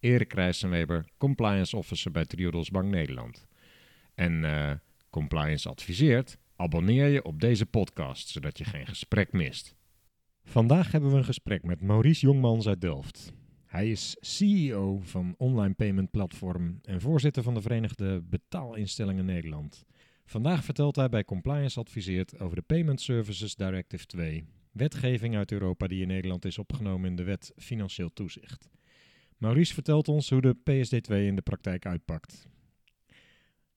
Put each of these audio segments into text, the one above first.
Erik Rijssenweber, compliance officer bij Triodos Bank Nederland. En eh, compliance adviseert, abonneer je op deze podcast, zodat je geen gesprek mist. Vandaag hebben we een gesprek met Maurice Jongmans uit Delft. Hij is CEO van online payment platform en voorzitter van de Verenigde Betaalinstellingen Nederland. Vandaag vertelt hij bij Compliance Adviseert over de Payment Services Directive 2, wetgeving uit Europa die in Nederland is opgenomen in de wet Financieel Toezicht. Maurice vertelt ons hoe de PSD2 in de praktijk uitpakt.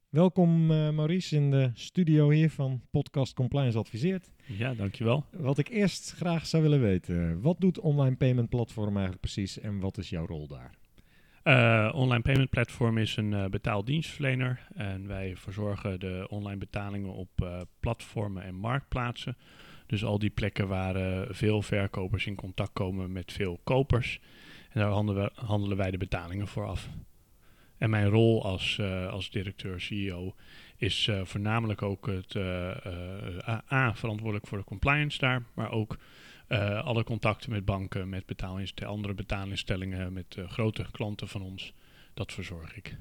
Welkom uh, Maurice in de studio hier van Podcast Compliance Adviseert. Ja, dankjewel. Wat ik eerst graag zou willen weten, wat doet Online Payment Platform eigenlijk precies en wat is jouw rol daar? Uh, online Payment Platform is een uh, betaaldienstverlener en wij verzorgen de online betalingen op platformen en marktplaatsen. Dus al die plekken waar veel verkopers in contact komen met veel kopers. En daar handelen, we, handelen wij de betalingen voor af. En mijn rol als, als directeur, CEO, is voornamelijk ook het A, verantwoordelijk voor de compliance daar, maar ook alle contacten met banken, met betaalinstellingen, andere betaalinstellingen, met grote klanten van ons, dat verzorg ik.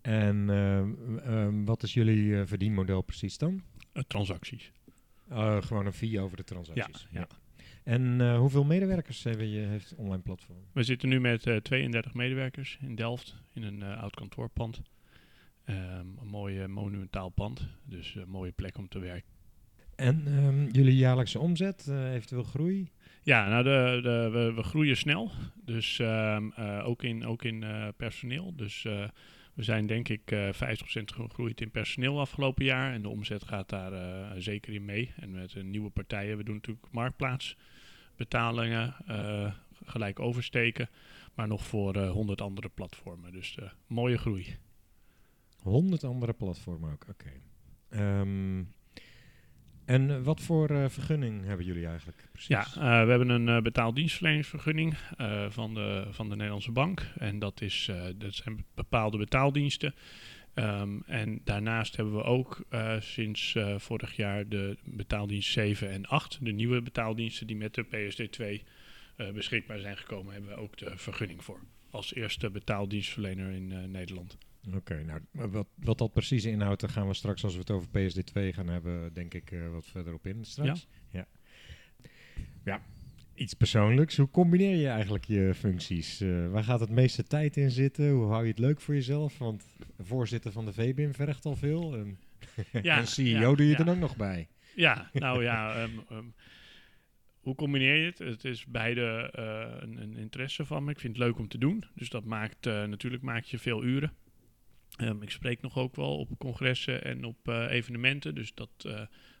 En wat is jullie verdienmodel precies dan? transacties. gewoon een fee over de transacties. Ja, ja. En hoeveel medewerkers je, heeft online platform? We zitten nu met 32 medewerkers in Delft, in een oud kantoorpand. Um, een mooi monumentaal pand, dus een mooie plek om te werken. En um, jullie jaarlijkse omzet, eventueel groei? Ja, nou de, de, we, we groeien snel. Dus um, uh, ook in, ook in uh, personeel. Dus we zijn denk ik 50% gegroeid in personeel afgelopen jaar. En de omzet gaat daar zeker in mee. En met nieuwe partijen. We doen natuurlijk marktplaatsbetalingen gelijk oversteken. Maar nog voor 100 andere platformen. Dus mooie groei. 100 andere platformen ook, oké. Okay. Um, en wat voor uh, vergunning hebben jullie eigenlijk precies? Ja, uh, we hebben een uh, betaaldienstverleningsvergunning van, de, van de Nederlandse Bank. En dat, is, dat zijn bepaalde betaaldiensten. Um, en daarnaast hebben we ook sinds vorig jaar de betaaldienst 7 en 8. De nieuwe betaaldiensten die met de PSD2 beschikbaar zijn gekomen, hebben we ook de vergunning voor. Als eerste betaaldienstverlener in Nederland. Oké, okay, nou, wat, wat dat precies inhoudt, daar gaan we straks, als we het over PSD2 gaan hebben, denk ik wat verder op in straks. Ja. ja. ja. Iets persoonlijks. Hoe combineer je eigenlijk je functies? Uh, waar gaat het meeste tijd in zitten? Hoe hou je het leuk voor jezelf? Want voorzitter van de VBIM vergt al veel. En, ja, en CEO ja, doe je er ook nog bij. Ja, nou ja... Um, um, hoe combineer je het? Het is beide uh, een, een, interesse van me. Ik vind het leuk om te doen. Dus dat maakt natuurlijk maakt je veel uren. Um, ik spreek nog ook wel op congressen en op evenementen, dus dat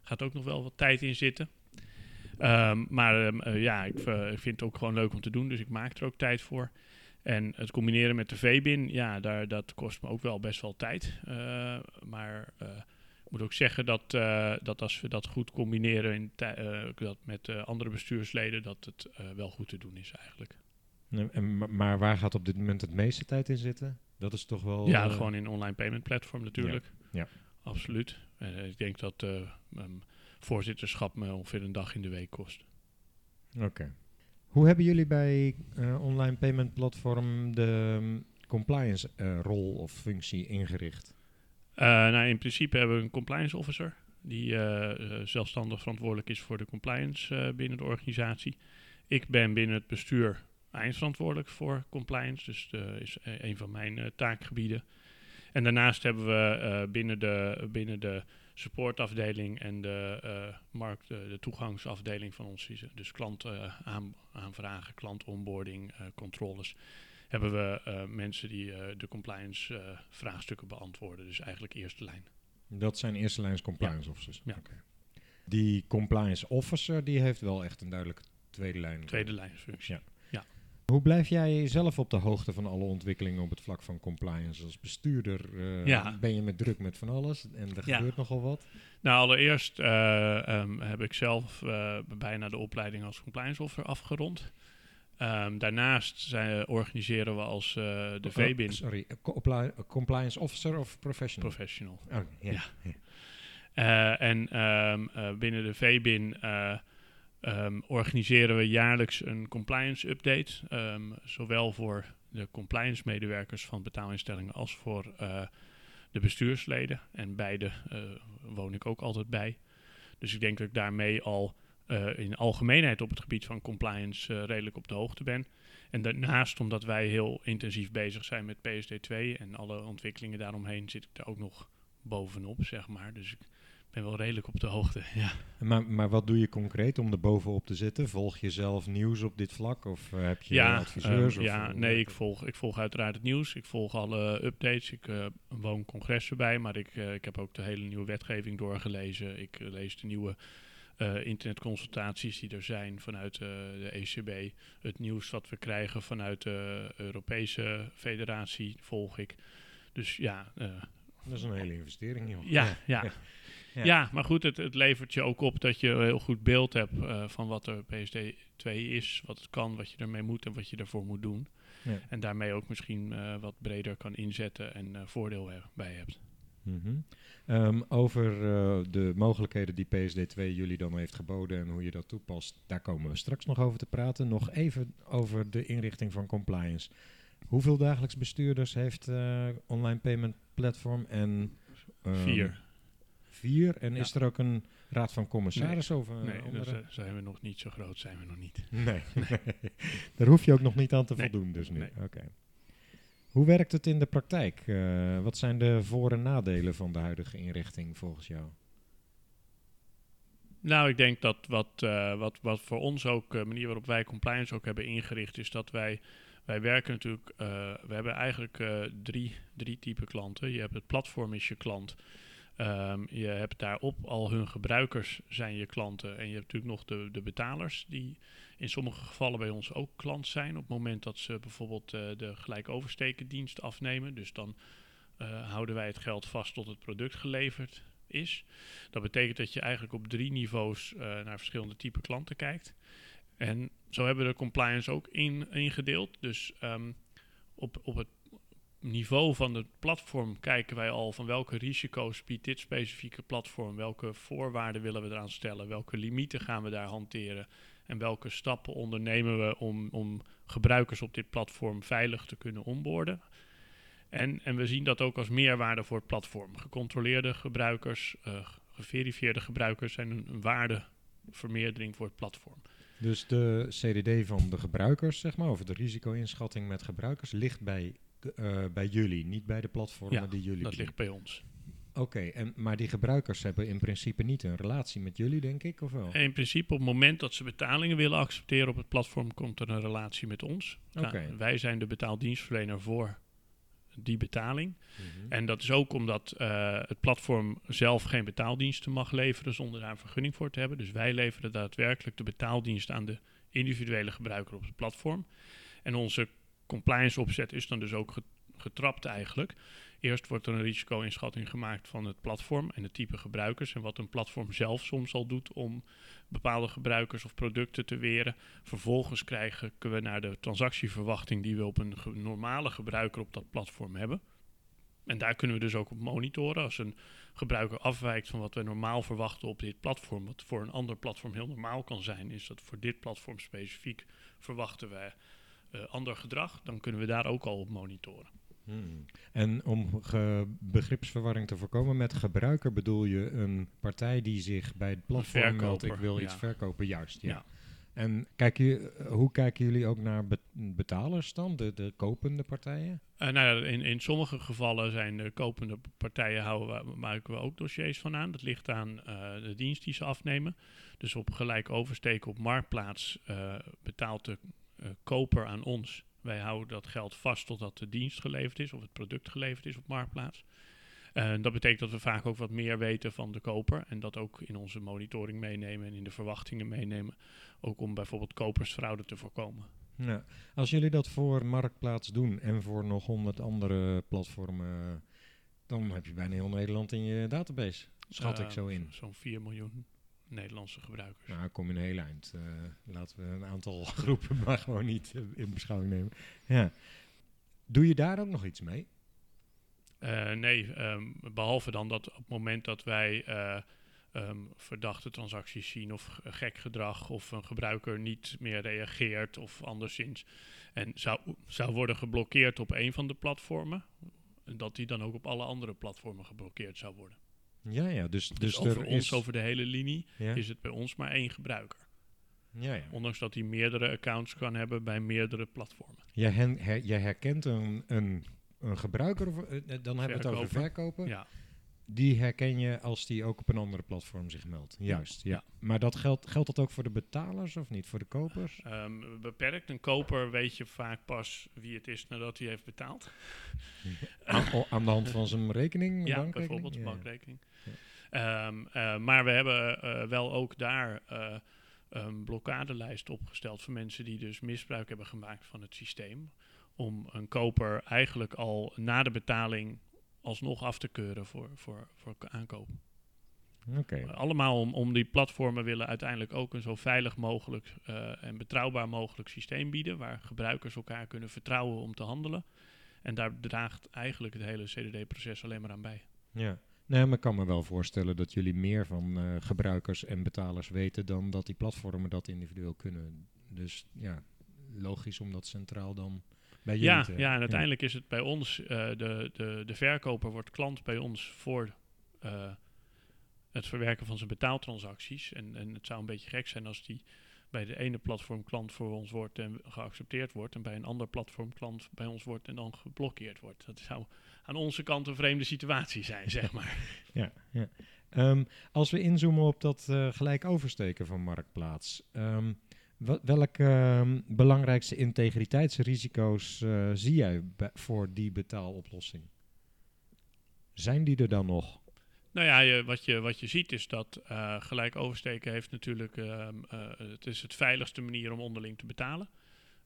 gaat ook nog wel wat tijd in zitten. Um, maar um, uh, ja, ik, vind het ook gewoon leuk om te doen, dus ik maak er ook tijd voor. En het combineren met de VBIN, ja, daar, dat kost me ook wel best wel tijd. maar ik moet ook zeggen dat, dat als we dat goed combineren in dat met andere bestuursleden, dat het wel goed te doen is eigenlijk. En, maar waar gaat op dit moment het meeste tijd in zitten? Dat is toch wel... Ja, gewoon in online payment platform natuurlijk. Ja. ja. Absoluut. Ik denk dat um, voorzitterschap me ongeveer een dag in de week kost. Oké. Okay. Hoe hebben jullie bij uh, online payment platform de um, compliance rol of functie ingericht? nou, in principe hebben we een compliance officer die zelfstandig verantwoordelijk is voor de compliance binnen de organisatie. Ik ben binnen het bestuur eindverantwoordelijk voor compliance. Dus dat is e-, een van mijn taakgebieden. En daarnaast hebben we binnen, de, binnen de supportafdeling en de uh, markt, de toegangsafdeling van ons, dus klantaanvragen, klantonboarding, controles, hebben we mensen die de compliance vraagstukken beantwoorden. Dus eigenlijk eerste lijn. Dat zijn eerste lijns compliance ja. officers? Ja. Okay. Die compliance officer die heeft wel echt een duidelijke tweede lijn. Tweede lijn functie. Ja. Hoe blijf jij zelf op de hoogte van alle ontwikkelingen op het vlak van compliance? Als bestuurder eh, Ja. ben je met druk met van alles en er Ja. gebeurt nogal wat. Nou, allereerst eh, ehm, heb ik zelf eh, bijna de opleiding als compliance officer afgerond. Ehm, daarnaast zijn, organiseren we als de Oh, VBIN sorry, compli- compliance officer of professional? professional. Oh, ja. Ja. ja. En ehm, eh, binnen de VBIN eh, ehm, organiseren we jaarlijks een compliance update. ehm, zowel voor de compliance medewerkers van betaalinstellingen als voor eh, de bestuursleden. En beide eh, woon ik ook altijd bij. Dus ik denk dat ik daarmee al eh, in algemeenheid op het gebied van compliance redelijk op de hoogte ben. En daarnaast, omdat wij heel intensief bezig zijn met PSD2 en alle ontwikkelingen daaromheen, zit ik daar ook nog bovenop, zeg maar. Dus ik ben wel redelijk op de hoogte, ja. Maar, maar wat doe je concreet om er bovenop te zitten? Volg je zelf nieuws op dit vlak of eh, heb je ja, adviseurs? ehm, ja, nee, ik volg, ik volg uiteraard het nieuws. Ik volg alle updates. Ik eh, woon congressen bij, maar ik, eh, ik heb ook de hele nieuwe wetgeving doorgelezen. Ik lees de nieuwe internetconsultaties die er zijn vanuit de ECB. Het nieuws wat we krijgen vanuit de Europese Federatie volg ik. Dus ja, Dat is een hele investering, joh. ja, ja. Ja. Ja. Ja. maar goed, het, het levert je ook op dat je een heel goed beeld hebt eh, van wat er PSD2 is, wat het kan, wat je ermee moet en wat je ervoor moet doen. Ja. En daarmee ook misschien eh, wat breder kan inzetten en eh, voordeel bij hebt. Mhm. Ehm, over de mogelijkheden die PSD2 jullie dan heeft geboden en hoe je dat toepast, daar komen we straks nog over te praten. Nog even over de inrichting van compliance. Hoeveel dagelijks bestuurders heeft Online Payment Platform? En, ehm, Vier. Vier. En Ja. is er ook een raad van een nee, dus, eh, zijn we nog niet zo groot, zijn we nog niet. Nee, daar hoef je ook nog niet aan te Nee. voldoen dus nu. Nee. Oké. Hoe werkt het in de praktijk? Eh, wat zijn de voor- en nadelen van de huidige inrichting volgens jou? Nou, ik denk dat wat, eh, wat, wat voor ons ook, de manier waarop wij compliance ook hebben ingericht, is dat wij, wij werken natuurlijk, we hebben eigenlijk drie, drie typen klanten. Je hebt het platform is je klant. Ehm, je hebt daarop al hun gebruikers zijn je klanten. En je hebt natuurlijk nog de, de betalers, die in sommige gevallen bij ons ook klant zijn. Op het moment dat ze bijvoorbeeld eh, de gelijkoverstekendienst afnemen. Dus dan eh, houden wij het geld vast tot het product geleverd is. Dat betekent dat je eigenlijk op drie niveaus eh, naar verschillende type klanten kijkt. En zo hebben we de compliance ook in, ingedeeld. Dus ehm, op, op het niveau van het platform kijken wij al van welke risico's biedt dit specifieke platform, welke voorwaarden willen we eraan stellen, welke limieten gaan we daar hanteren en welke stappen ondernemen we om, om gebruikers op dit platform veilig te kunnen onboorden. En, en we zien dat ook als meerwaarde voor het platform. Gecontroleerde gebruikers, eh, geverifieerde gebruikers zijn een, een waardevermeerdering voor het platform. Dus de CDD van de gebruikers, zeg maar, of de risico-inschatting met gebruikers, ligt bij, eh, bij jullie, niet bij de platformen Ja, die jullie Dat ligt bij ons. Oké, en maar die gebruikers hebben in principe niet een relatie met jullie, denk ik, of wel? In principe op het moment dat ze betalingen willen accepteren op het platform, komt er een relatie met ons. Nou, Oké. wij zijn de betaaldienstverlener voor die betaling. Mhm. En dat is ook omdat eh, het platform zelf geen betaaldiensten mag leveren zonder daar een vergunning voor te hebben. Dus wij leveren daadwerkelijk de betaaldienst aan de individuele gebruiker op het platform. En onze compliance opzet is dan dus ook ge- getrapt eigenlijk. Eerst wordt er een risico-inschatting gemaakt van het platform en het type gebruikers. En wat een platform zelf soms al doet om bepaalde gebruikers of producten te weren. Vervolgens krijgen we naar de transactieverwachting die we op een normale gebruiker op dat platform hebben. En daar kunnen we dus ook op monitoren. Als een gebruiker afwijkt van wat we normaal verwachten op dit platform, wat voor een ander platform heel normaal kan zijn, is dat voor dit platform specifiek verwachten wij ander gedrag. Dan kunnen we daar ook al op monitoren. Hmm. En om begripsverwarring te voorkomen, met gebruiker bedoel je een partij die zich bij het platform meldt, ik wil ja. iets verkopen, juist. Ja. Ja. En kijk je, hoe kijken jullie ook naar be- betalers dan, de, de kopende partijen? Eh, nou, ja, in, in sommige gevallen zijn de kopende partijen houden we, maken we ook dossiers van aan. Dat ligt aan eh, de dienst die ze afnemen. Dus op gelijk oversteken op marktplaats eh, betaalt de eh, koper aan ons. Wij houden dat geld vast totdat de dienst geleverd is of het product geleverd is op marktplaats. Eh, dat betekent dat we vaak ook wat meer weten van de koper en dat ook in onze monitoring meenemen en in de verwachtingen meenemen. Ook om bijvoorbeeld kopersfraude te voorkomen. Ja. Als jullie dat voor Marktplaats doen en voor nog honderd andere platformen, dan heb je bijna heel Nederland in je database. Schat ik Eh, zo in. Zo'n 4 miljoen Nederlandse gebruikers. Nou, kom je een heel eind. Eh, laten we een aantal groepen maar gewoon niet eh, in beschouwing nemen. Ja. Doe je daar ook nog iets mee? Eh, nee, ehm, behalve dan dat op het moment dat wij eh, ehm, verdachte transacties zien of gek gedrag of een gebruiker niet meer reageert of anderszins en zou, zou worden geblokkeerd op een van de platformen, dat die dan ook op alle andere platformen geblokkeerd zou worden. Ja, ja. Dus, Dus, dus, over er ons, is... over de hele linie, ja? is het bij ons maar één gebruiker. ja, ja. Ondanks dat hij meerdere accounts kan hebben bij meerdere platformen. Jij, hen, her- jij herkent een, een, een gebruiker, of, eh, eh, dan hebben we het over verkoper. Ja, Die herken je als die ook op een andere platform zich meldt. Juist, ja. Maar dat geldt, geldt dat ook voor de betalers of niet? Voor de kopers? Ehm, beperkt. Een koper weet je vaak pas wie het is nadat hij heeft betaald. aan, de hand van zijn rekening? Ja, bijvoorbeeld ja. bankrekening. Ehm, eh, maar we hebben eh, wel ook daar eh, een blokkadelijst opgesteld voor mensen die dus misbruik hebben gemaakt van het systeem. Om een koper eigenlijk al na de betaling alsnog af te keuren voor, voor, voor aankoop. Oké. Allemaal om, om die platformen willen uiteindelijk ook een zo veilig mogelijk en betrouwbaar mogelijk systeem bieden. Waar gebruikers elkaar kunnen vertrouwen om te handelen. En daar draagt eigenlijk het hele CDD-proces alleen maar aan bij. Ja. Nee, maar ik kan me wel voorstellen dat jullie meer van eh, gebruikers en betalers weten dan dat die platformen dat individueel kunnen. Dus ja, logisch om dat centraal dan bij jullie Ja, te ja, en uiteindelijk is het bij ons, eh, de, de, de verkoper wordt klant bij ons voor eh, het verwerken van zijn betaaltransacties. En, en het zou een beetje gek zijn als die bij de ene platform klant voor ons wordt en geaccepteerd wordt. En bij een ander platform klant bij ons wordt en dan geblokkeerd wordt. Dat zou aan onze kant een vreemde situatie zijn, zeg maar. Ja, ja. Ehm, als we inzoomen op dat eh, gelijk oversteken van Marktplaats. wa- welke ehm, belangrijkste integriteitsrisico's eh, zie jij voor die betaaloplossing? Zijn die er dan nog? Nou ja, je, wat, je, wat je ziet is dat eh, gelijk oversteken heeft natuurlijk... het is het veiligste manier om onderling te betalen.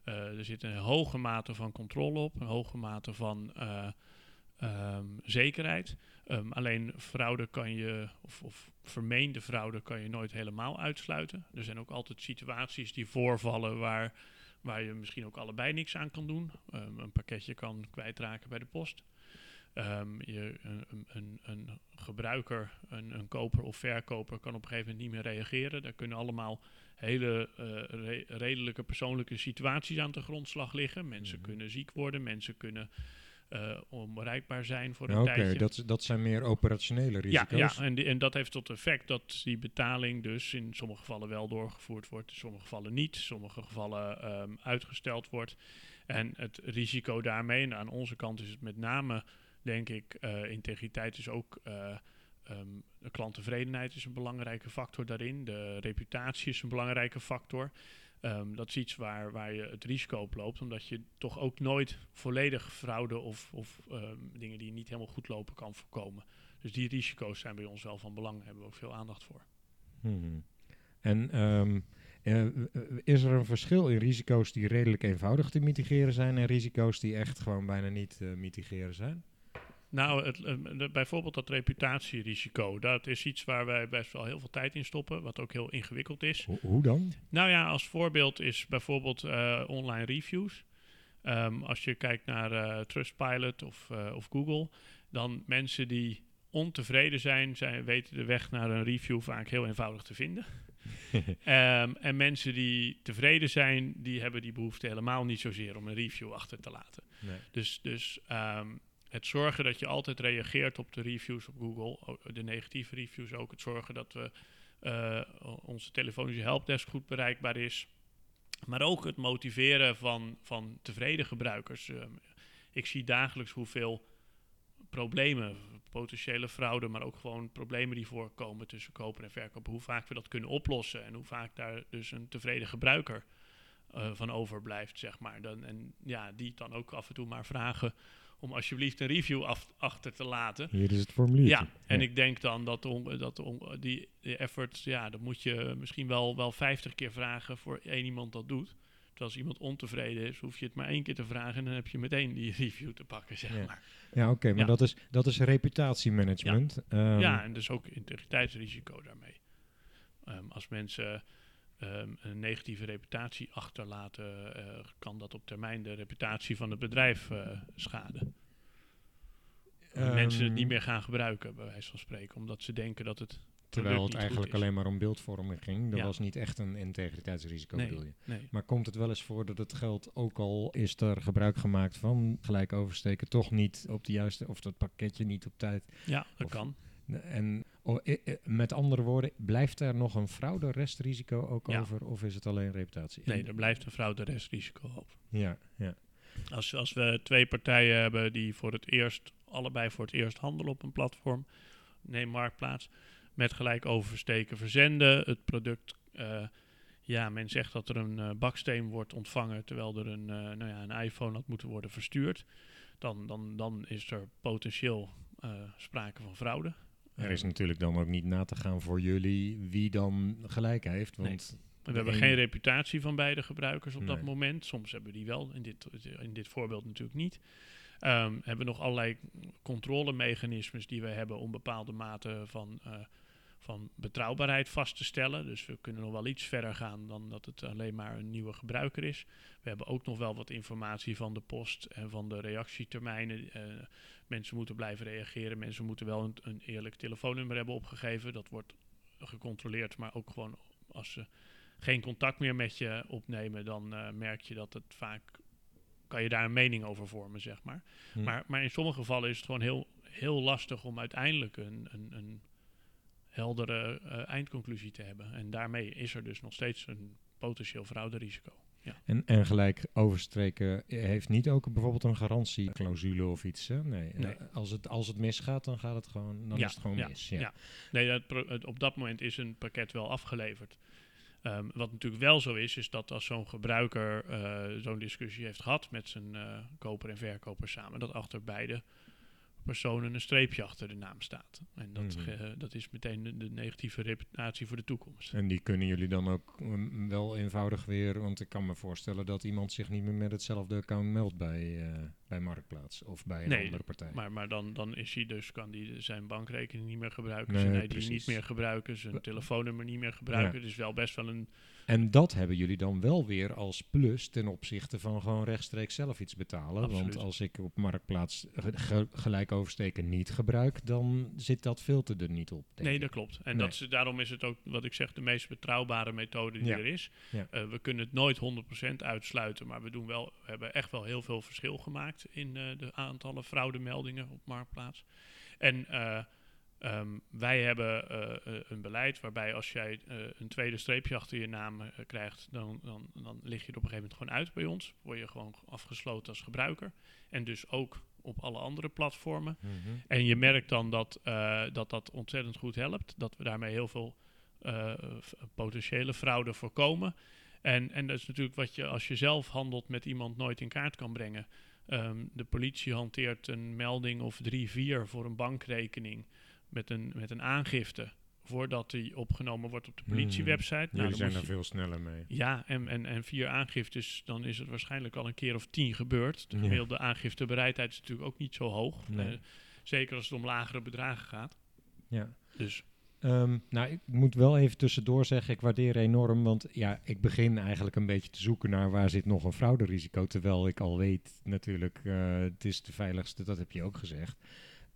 Er zit een hoge mate van controle op, een hoge mate van eh, ehm, zekerheid. Ehm, alleen fraude kan je, of, of vermeende fraude kan je nooit helemaal uitsluiten. Er zijn ook altijd situaties die voorvallen waar, waar je misschien ook allebei niks aan kan doen. Ehm, een pakketje kan kwijtraken bij de post. Je, een, een- een, gebruiker, een, een koper of verkoper kan op een gegeven moment niet meer reageren. Daar kunnen allemaal hele eh, re- redelijke persoonlijke situaties aan de grondslag liggen. Mensen Mhm. kunnen ziek worden, mensen kunnen eh, onbereikbaar zijn voor een Oké, tijdje. dat, dat zijn meer operationele Ja, risico's. ja en, die- en dat heeft tot effect dat die betaling dus in sommige gevallen wel doorgevoerd wordt, in sommige gevallen niet, in sommige gevallen ehm, uitgesteld wordt. En het risico daarmee, en aan onze kant is het met name, denk ik, eh, integriteit is ook, eh, ehm, de klanttevredenheid is een belangrijke factor daarin, de reputatie is een belangrijke factor. Ehm, dat is iets waar, waar je het risico op loopt, omdat je toch ook nooit volledig fraude of, of ehm, dingen die niet helemaal goed lopen kan voorkomen. Dus die risico's zijn bij ons wel van belang, daar hebben we ook veel aandacht voor. Mhm. En ehm, eh, is er een verschil in risico's die redelijk eenvoudig te mitigeren zijn en risico's die echt gewoon bijna niet te mitigeren zijn? Nou, het, eh, de- bijvoorbeeld dat reputatierisico, dat is iets waar wij best wel heel veel tijd in stoppen, wat ook heel ingewikkeld is. Ho- hoe dan? Nou ja, als voorbeeld is bijvoorbeeld eh, online reviews. Ehm, als je kijkt naar eh, Trustpilot of, eh, of Google, dan mensen die ontevreden zijn, zijn, weten de weg naar een review vaak heel eenvoudig te vinden. Ehm, en mensen die tevreden zijn, die hebben die behoefte helemaal niet zozeer om een review achter te laten. Nee. Dus, dus ehm, het zorgen dat je altijd reageert op de reviews op Google, de negatieve reviews ook. Het zorgen dat we eh, onze telefonische helpdesk goed bereikbaar is. Maar ook het motiveren van, van tevreden gebruikers. Ehm, ik zie dagelijks hoeveel problemen, potentiële fraude, maar ook gewoon problemen die voorkomen tussen koper en verkoper. Hoe vaak we dat kunnen oplossen en hoe vaak daar dus een tevreden gebruiker eh, van overblijft, zeg maar. Dan, en ja, die dan ook af en toe maar vragen om alsjeblieft een review af, achter te laten. Hier is het formulier. Ja, en ik denk dan dat, on, dat on, die, die effort, ja, dat moet je misschien wel, wel 50 keer vragen voor één iemand dat doet. Terwijl als iemand ontevreden is, hoef je het maar één keer te vragen en dan heb je meteen die review te pakken, zeg Ja. maar. Ja, oké, maar Ja. dat is, dat is reputatiemanagement. Ehm, ja, en dus ook integriteitsrisico daarmee. Ehm, als mensen ehm, een negatieve reputatie achterlaten, eh, kan dat op termijn de reputatie van het bedrijf eh, schaden. En mensen het ehm, niet meer gaan gebruiken, bij wijze van spreken, omdat ze denken dat het Terwijl het eigenlijk alleen maar om beeldvorming ging. Dat Ja. was niet echt een integriteitsrisico, Nee. bedoel je. Nee. Maar komt het wel eens voor dat het geld, ook al is er gebruik gemaakt van gelijk oversteken, toch niet op de juiste, of dat pakketje niet op tijd. Ja, dat Of- kan. En met andere woorden, blijft er nog een fraude-restrisico ook Ja. over, of is het alleen reputatie? Nee, er blijft een fraude-restrisico over. Ja, ja. Als, als we twee partijen hebben die voor het eerst, allebei voor het eerst handelen op een platform, neem marktplaats, met gelijk oversteken verzenden, het product, eh, ja, men zegt dat er een eh, baksteen wordt ontvangen terwijl er een, eh, nou ja, een iPhone had moeten worden verstuurd, dan, dan, dan is er potentieel sprake van fraude. Er is natuurlijk dan ook niet na te gaan voor jullie wie dan gelijk heeft. Nee. Want We hebben een- geen reputatie van beide gebruikers op dat moment. Soms hebben we die wel, in dit, in dit voorbeeld natuurlijk niet. Ehm, hebben we nog allerlei controlemechanismes die we hebben om bepaalde maten van, eh, van betrouwbaarheid vast te stellen. Dus we kunnen nog wel iets verder gaan dan dat het alleen maar een nieuwe gebruiker is. We hebben ook nog wel wat informatie van de post en van de reactietermijnen. Eh, mensen moeten blijven reageren. Mensen moeten wel een, een eerlijk telefoonnummer hebben opgegeven. Dat wordt gecontroleerd, maar ook gewoon als ze geen contact meer met je opnemen, dan eh, merk je dat het vaak kan je daar een mening over vormen, zeg maar. Hm. Maar, maar in sommige gevallen is het gewoon heel, heel lastig om uiteindelijk een, een, een heldere eh, eindconclusie te hebben. En daarmee is er dus nog steeds een potentieel frauderisico. En, en gelijk overstreken heeft niet ook bijvoorbeeld een garantieclausule of iets. Hè? Nee. Nee. Eh, Als, het, als het misgaat, dan gaat het gewoon, dan Ja, is het gewoon ja, mis. Ja. ja. Nee, het- op dat moment is een pakket wel afgeleverd. Ehm, wat natuurlijk wel zo is, is dat als zo'n gebruiker eh, zo'n discussie heeft gehad met zijn eh, koper en verkoper samen, dat achter beide personen een streepje achter de naam staat. En dat, Mhm. dat is meteen de, de negatieve reputatie voor de toekomst. En die kunnen jullie dan ook mm, wel eenvoudig weer, want ik kan me voorstellen dat iemand zich niet meer met hetzelfde account meldt bij, eh, bij Marktplaats of bij een Nee, andere partij. Maar, maar dan, dan is hij dus, kan hij zijn bankrekening niet meer gebruiken, Nee, zijn ID niet meer gebruiken, zijn telefoonnummer niet meer gebruiken. Het is wel best wel een En dat hebben jullie dan wel weer als plus ten opzichte van gewoon rechtstreeks zelf iets betalen. Want als ik op Marktplaats ge- ge- gelijk oversteken niet gebruik, dan zit dat filter er niet op. Nee, ik. dat klopt. En Nee. dat is, daarom is het ook, wat ik zeg, de meest betrouwbare methode die Ja. er is. Ja. Eh, we kunnen het nooit 100% uitsluiten, maar we, doen wel, we hebben echt wel heel veel verschil gemaakt in eh, de aantallen fraudemeldingen op Marktplaats. En eh, ehm, wij hebben eh, een beleid waarbij als jij een tweede streepje achter je naam krijgt, dan, dan, dan lig je er op een gegeven moment gewoon uit bij ons. Word je gewoon afgesloten als gebruiker. En dus ook op alle andere platformen. Mhm. En je merkt dan dat, dat dat ontzettend goed helpt. Dat we daarmee heel veel potentiële fraude voorkomen. En, en dat is natuurlijk wat je als je zelf handelt met iemand nooit in kaart kan brengen. Ehm, de politie hanteert een melding of drie, vier voor een bankrekening met een, met een aangifte. Voordat die opgenomen wordt op de politiewebsite. Nou, dan zijn er je- veel sneller mee. ja, en, en, en vier aangiftes, dan is het waarschijnlijk al een keer of tien gebeurd. De Ja. gemiddelde aangiftebereidheid is natuurlijk ook niet zo hoog. Nee. Eh, zeker als het om lagere bedragen gaat. Ja. Dus Ehm, nou, ik moet wel even tussendoor zeggen, ik waardeer enorm, want ja, ik begin eigenlijk een beetje te zoeken naar waar zit nog een frauderisico, terwijl ik al weet natuurlijk, eh, het is de veiligste, dat heb je ook gezegd,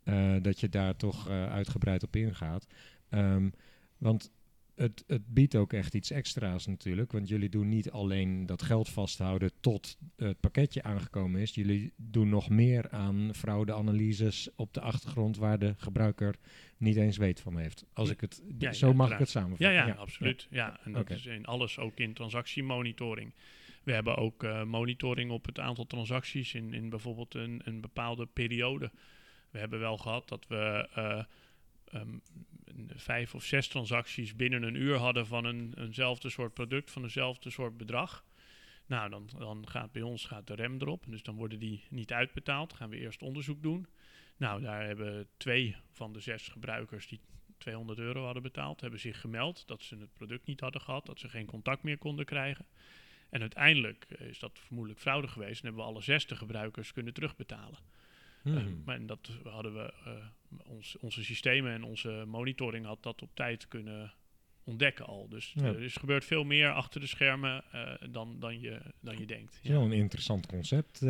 eh, dat je daar toch eh, uitgebreid op ingaat. Ehm, want het, het biedt ook echt iets extra's natuurlijk, want jullie doen niet alleen dat geld vasthouden tot het pakketje aangekomen is, jullie doen nog meer aan fraudeanalyses op de achtergrond waar de gebruiker niet eens weet van heeft. Als ik het, Ja, zo ja, mag ik het ja, samenvatten. ja, absoluut. Ja. en dat is in alles ook in transactiemonitoring. We hebben ook eh, monitoring op het aantal transacties in, in bijvoorbeeld een, een bepaalde periode. We hebben wel gehad dat we eh, ehm, vijf of zes transacties binnen een uur hadden van een, eenzelfde soort product, van eenzelfde soort bedrag. Nou, dan, dan gaat bij ons gaat de rem erop. Dus dan worden die niet uitbetaald. Gaan we eerst onderzoek doen. Nou, daar hebben twee van de zes gebruikers die 200 euro hadden betaald, hebben zich gemeld dat ze het product niet hadden gehad, dat ze geen contact meer konden krijgen. En uiteindelijk is dat vermoedelijk fraude geweest en hebben we alle 60 gebruikers kunnen terugbetalen. Hmm. Eh, maar en dat hadden we, eh, ons, onze systemen en onze monitoring had dat op tijd kunnen ontdekken al. Dus Ja. er is gebeurt veel meer achter de schermen eh, dan, dan, je, dan je denkt. Wel een interessant concept. eh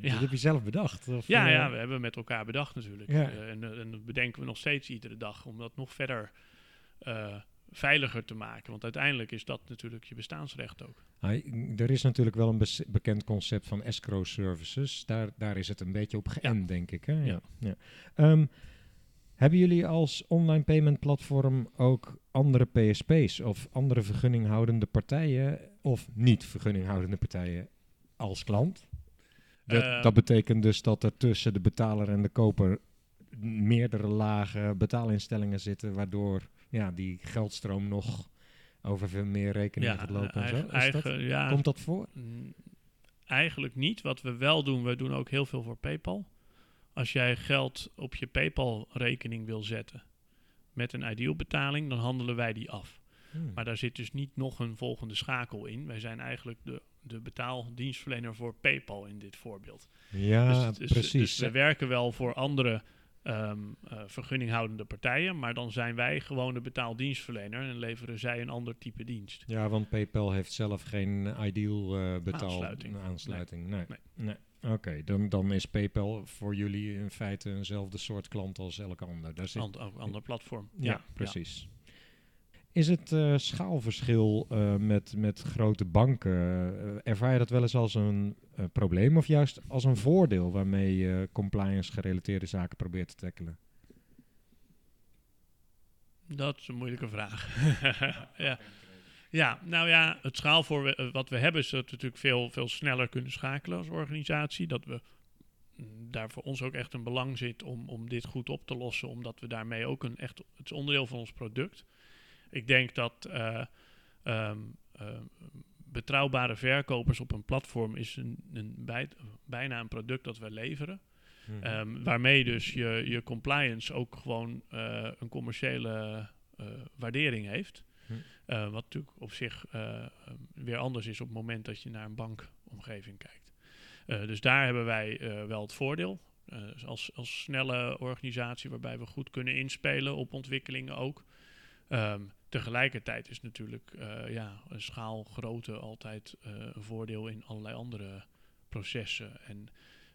Dat heb je zelf bedacht? Of, Ja, eh, ja, we hebben met elkaar bedacht natuurlijk. Ja. Eh, en, eh, en dat bedenken we nog steeds iedere dag om dat nog verder eh, veiliger te maken. Want uiteindelijk is dat natuurlijk je bestaansrecht ook. Er is natuurlijk wel een bekend concept van escrow services. Daar, daar is het een beetje op geënt, denk ik. Hè? Ja. Ja. Ehm, hebben jullie als online payment platform ook andere PSP's of andere vergunninghoudende partijen of niet vergunninghoudende partijen als klant? Dat, Eh, dat betekent dus dat er tussen de betaler en de koper meerdere lage betaalinstellingen zitten, waardoor ja, die geldstroom nog over veel meer rekeningen gaat lopen. en zo. eigen, dat- ja, Komt dat voor? Eigenlijk niet. Wat we wel doen, we doen ook heel veel voor PayPal. Als jij geld op je PayPal-rekening wil zetten met een ideal-betaling, dan handelen wij die af. Hmm. Maar daar zit dus niet nog een volgende schakel in. Wij zijn eigenlijk de, de betaaldienstverlener voor PayPal in dit voorbeeld. Ja, dus, dus- precies. dus we werken wel voor andere ehm, eh, vergunninghoudende partijen, maar dan zijn wij gewoon de betaaldienstverlener en leveren zij een ander type dienst. ja, want PayPal heeft zelf geen ideal eh betaal Aansluiting. aansluiting. Nee. Nee. nee. Oké, dan, dan is PayPal voor jullie in feite eenzelfde soort klant als elk ander. Daar zit, Ander, ander platform. ja, precies. Is het eh, schaalverschil eh, met, met grote banken, eh, ervaar je dat wel eens als een probleem of juist als een voordeel waarmee je compliance gerelateerde zaken probeert te tackelen? Dat is een moeilijke vraag. ja. ja, nou ja, het schaal voor we- eh, wat we hebben is dat we natuurlijk veel, veel sneller kunnen schakelen als organisatie. Dat we mm, daar voor ons ook echt een belang zit om, om dit goed op te lossen, omdat we daarmee ook een echt, het is onderdeel van ons product. Ik denk dat eh, ehm, ehm, betrouwbare verkopers op een platform is een, een bij, bijna een product dat we leveren. Mhm. Ehm, waarmee dus je, je compliance ook gewoon eh, een commerciële eh, waardering heeft. Hm. Eh, wat natuurlijk op zich weer anders is op het moment dat je naar een bankomgeving kijkt. Dus daar hebben wij wel het voordeel. Dus als, als snelle organisatie waarbij we goed kunnen inspelen op ontwikkelingen ook. Tegelijkertijd is natuurlijk eh, ja, een schaalgrootte altijd eh, een voordeel in allerlei andere processen. En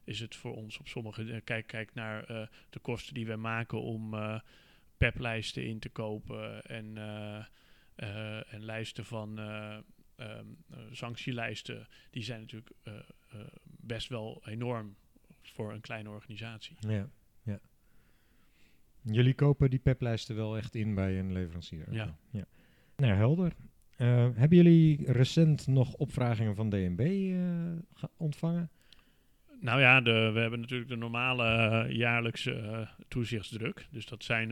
is het voor ons op sommige... eh, kijk, kijk naar de kosten die wij maken om PEP-lijsten in te kopen en, en lijsten van eh, ehm, eh, sanctielijsten. Die zijn natuurlijk best wel enorm voor een kleine organisatie. Ja. Jullie kopen die peplijsten wel echt in bij een leverancier? Ja. ja. Nou, helder. Eh, hebben jullie recent nog opvragingen van DNB eh, ge- ontvangen? Nou ja, de, we hebben natuurlijk de normale eh, jaarlijkse toezichtsdruk. Dus dat zijn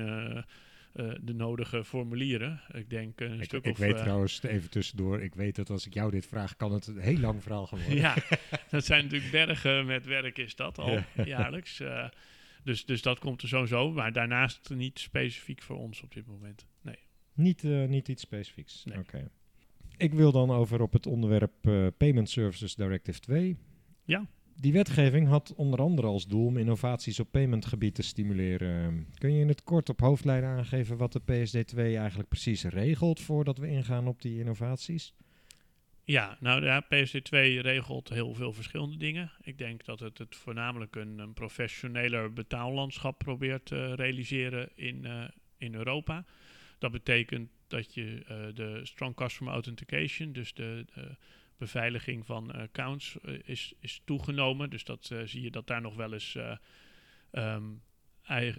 de nodige formulieren. Ik denk een Ik, stuk ik of... weet eh, trouwens, even tussendoor, ik weet dat als ik jou dit vraag, kan het een heel lang verhaal gaan worden. ja, dat zijn natuurlijk bergen met werk is dat al Ja. jaarlijks. Dus, dus dat komt er sowieso. Maar daarnaast niet specifiek voor ons op dit moment. Nee. Niet, eh, niet iets specifieks. Nee. Oké. Ik wil dan over op het onderwerp eh, Payment Services Directive 2. Ja. Die wetgeving had onder andere als doel om innovaties op paymentgebied te stimuleren. Kun je in het kort op hoofdlijnen aangeven wat de PSD2 eigenlijk precies regelt voordat we ingaan op die innovaties? Ja, nou ja, PSD2 regelt heel veel verschillende dingen. Ik denk dat het, het voornamelijk een, een professioneler betaallandschap probeert te realiseren in, eh, in Europa. Dat betekent dat je eh, de Strong Customer Authentication, dus de, beveiliging van eh, accounts, eh, is, is toegenomen. Dus dat eh, zie je dat daar nog wel eens, eh, ehm, eh,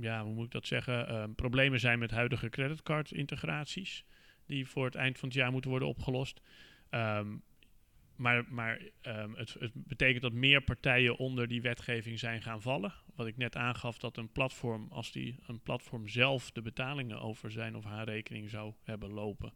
ja, hoe moet ik dat zeggen, Ehm, problemen zijn met huidige creditcard-integraties. Die voor het eind van het jaar moeten worden opgelost. Ehm, maar maar ehm, het, het betekent dat meer partijen onder die wetgeving zijn gaan vallen. Wat ik net aangaf, dat een platform, als die een platform zelf de betalingen over zijn of haar rekening zou hebben lopen,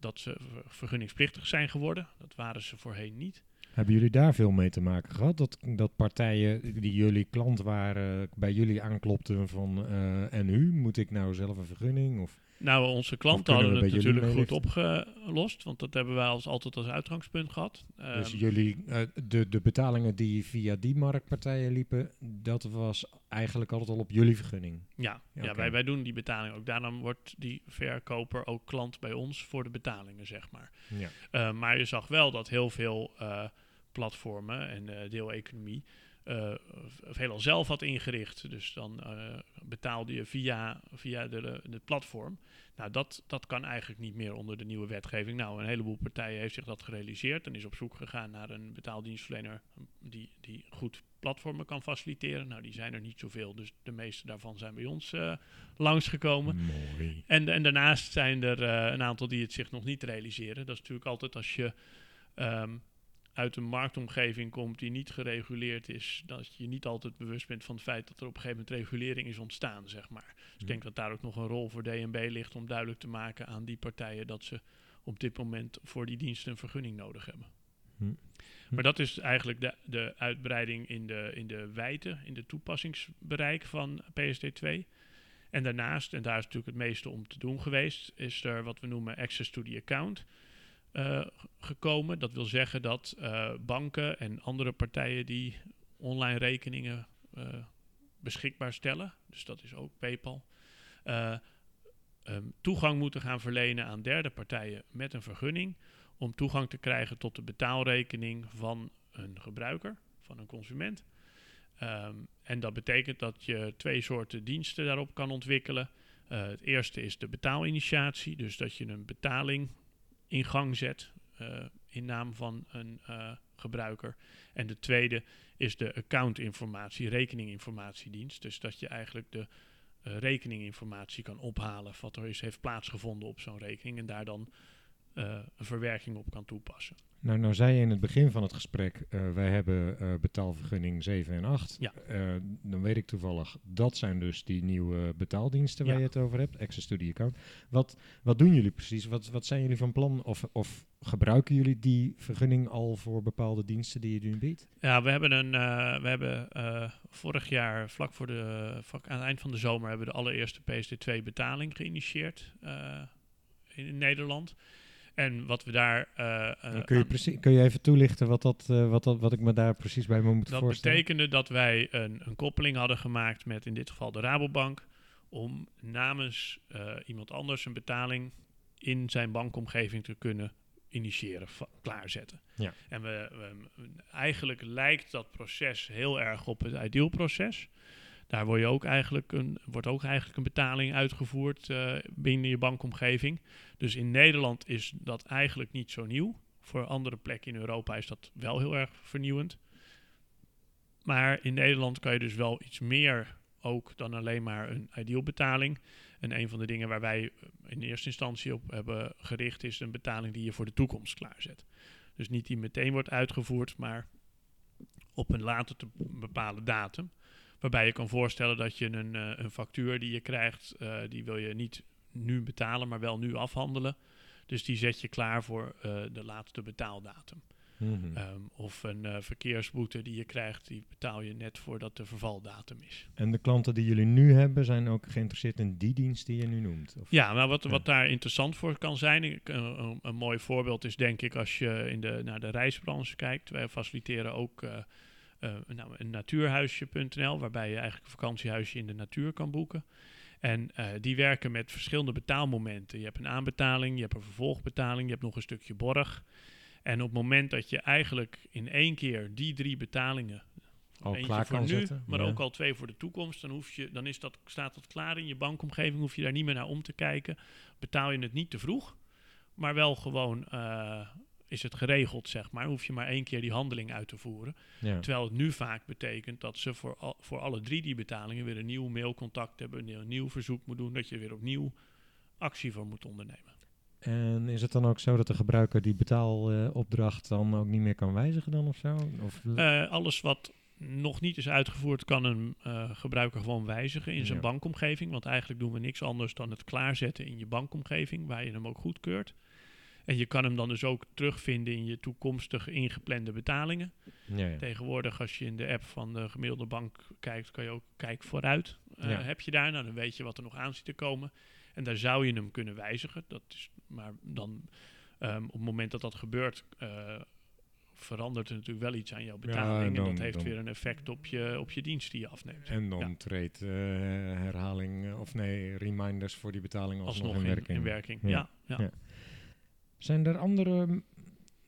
dat ze ver- vergunningsplichtig zijn geworden. Dat waren ze voorheen niet. Hebben jullie daar veel mee te maken gehad? Dat, dat partijen die jullie klant waren, bij jullie aanklopten van eh, en u, moet ik nou zelf een vergunning? Of? Nou, onze klanten hadden we het natuurlijk goed opgelost, want dat hebben wij als, altijd als uitgangspunt gehad. dus Ehm, jullie, eh, de, de betalingen die via die marktpartijen liepen, dat was eigenlijk altijd al op jullie vergunning? Ja, Ja, wij, wij doen die betaling ook. Daarom wordt die verkoper ook klant bij ons voor de betalingen, zeg maar. Ja. Uh, maar je zag wel dat heel veel uh, platformen en deeleconomie veelal zelf had ingericht. Dus dan uh, betaalde je via, via de, de platform. Nou, dat, dat kan eigenlijk niet meer onder de nieuwe wetgeving. Nou, een heleboel partijen heeft zich dat gerealiseerd en is op zoek gegaan naar een betaaldienstverlener die, die goed platformen kan faciliteren. Nou, die zijn er niet zoveel, dus de meeste daarvan zijn bij ons uh, langsgekomen. Mooi. En, en daarnaast zijn er uh, een aantal die het zich nog niet realiseren. Dat is natuurlijk altijd als je um, uit een marktomgeving komt die niet gereguleerd is, dat je niet altijd bewust bent van het feit dat er op een gegeven moment regulering is ontstaan, zeg maar. Dus ik denk dat daar ook nog een rol voor DNB ligt om duidelijk te maken aan die partijen dat ze op dit moment voor die diensten een vergunning nodig hebben. Hm. Maar dat is eigenlijk de, de uitbreiding in de, in de wijte, in de toepassingsbereik van PSD2. En daarnaast, en daar is natuurlijk het meeste om te doen geweest, is er wat we noemen access to the account uh, gekomen. Dat wil zeggen dat uh, banken en andere partijen die online rekeningen uh, beschikbaar stellen, dus dat is ook PayPal, um, toegang moeten gaan verlenen aan derde partijen met een vergunning om toegang te krijgen tot de betaalrekening van een gebruiker, van een consument. Um, en dat betekent dat je twee soorten diensten daarop kan ontwikkelen. Het eerste is de betaalinitiatie, dus dat je een betaling in gang zet uh, in naam van een uh, gebruiker. En de tweede is de accountinformatie, rekeninginformatiedienst. Dus dat je eigenlijk de uh, rekeninginformatie kan ophalen wat er is, heeft plaatsgevonden op zo'n rekening en daar dan een verwerking op kan toepassen. Nou, nou zei je in het begin van het gesprek, uh, wij hebben uh, betaalvergunning 7 en 8. Ja. Dan weet ik toevallig, dat zijn dus die nieuwe betaaldiensten waar Ja. je het over hebt, Access to the Account. Wat, wat doen jullie precies? Wat, wat zijn jullie van plan? Of, of gebruiken jullie die vergunning al voor bepaalde diensten die je nu biedt? Ja, we hebben, een, we hebben vorig jaar, vlak voor de, vlak aan het eind van de zomer, hebben we de allereerste PSD2-betaling geïnitieerd uh, in, in Nederland. En wat we daar. Uh, kun, je precies, kun je even toelichten wat, dat, uh, wat, dat, wat ik me daar precies bij me moet dat voorstellen? Dat betekende dat wij een, een, koppeling hadden gemaakt met in dit geval de Rabobank. Om namens uh, iemand anders een betaling in zijn bankomgeving te kunnen initiëren, klaarzetten. Ja. En we, we, eigenlijk lijkt dat proces heel erg op het ideal-proces. Daar word je ook eigenlijk een, wordt ook eigenlijk een betaling uitgevoerd uh, binnen je bankomgeving. Dus in Nederland is dat eigenlijk niet zo nieuw. Voor andere plekken in Europa is dat wel heel erg vernieuwend. Maar in Nederland kan je dus wel iets meer ook dan alleen maar een ideal betaling. En een van de dingen waar wij in eerste instantie op hebben gericht is een betaling die je voor de toekomst klaarzet. Dus niet die meteen wordt uitgevoerd, maar op een later te bepalen datum. Waarbij je kan voorstellen dat je een, uh, een factuur die je krijgt, uh, die wil je niet nu betalen, maar wel nu afhandelen. Dus die zet je klaar voor uh, de laatste betaaldatum. Mm -hmm. um, of een verkeersboete die je krijgt, die betaal je net voordat de vervaldatum is. En de klanten die jullie nu hebben, zijn ook geïnteresseerd in die dienst die je nu noemt? Of? Ja, maar wat, ja. wat daar interessant voor kan zijn, een, een, een, mooi voorbeeld is denk ik als je in de, naar de reisbranche kijkt. Wij faciliteren ook uh, nou, een natuurhuisje.nl, waarbij je eigenlijk een vakantiehuisje in de natuur kan boeken. En uh, die werken met verschillende betaalmomenten. Je hebt een aanbetaling, je hebt een vervolgbetaling, je hebt nog een stukje borg. En op het moment dat je eigenlijk in één keer die drie betalingen, al eentje klaar kan nu, zetten, maar ja. ook al twee voor de toekomst, dan, hoef je, dan is dat, staat dat klaar in je bankomgeving, hoef je daar niet meer naar om te kijken. Betaal je het niet te vroeg, maar wel gewoon uh, is het geregeld, zeg maar. Hoef je maar één keer die handeling uit te voeren. Ja. Terwijl het nu vaak betekent dat ze voor, al, voor alle drie die betalingen weer een nieuw mailcontact hebben, een nieuw verzoek moet doen, dat je weer opnieuw actie voor moet ondernemen. En is het dan ook zo dat de gebruiker die betaalopdracht dan ook niet meer kan wijzigen dan of zo? Of uh, alles wat nog niet is uitgevoerd, kan een uh, gebruiker gewoon wijzigen in zijn Ja. bankomgeving. Want eigenlijk doen we niks anders dan het klaarzetten in je bankomgeving, waar je hem ook goedkeurt. En je kan hem dan dus ook terugvinden in je toekomstig ingeplande betalingen. Ja, ja. Tegenwoordig, als je in de app van de gemiddelde bank kijkt, kan je ook kijken vooruit. Eh, Ja. Heb je daar, nou, dan weet je wat er nog aan zit te komen. En daar zou je hem kunnen wijzigen. Dat is, maar dan, ehm, op het moment dat dat gebeurt, eh, verandert er natuurlijk wel iets aan jouw betaling. en dat heeft dan- weer een effect op je, op je dienst die je afneemt. En dan treedt eh, herhaling, of nee, reminders voor die betaling alsnog, Alsnog in in, werking. in werking. Ja. Ja. Zijn er andere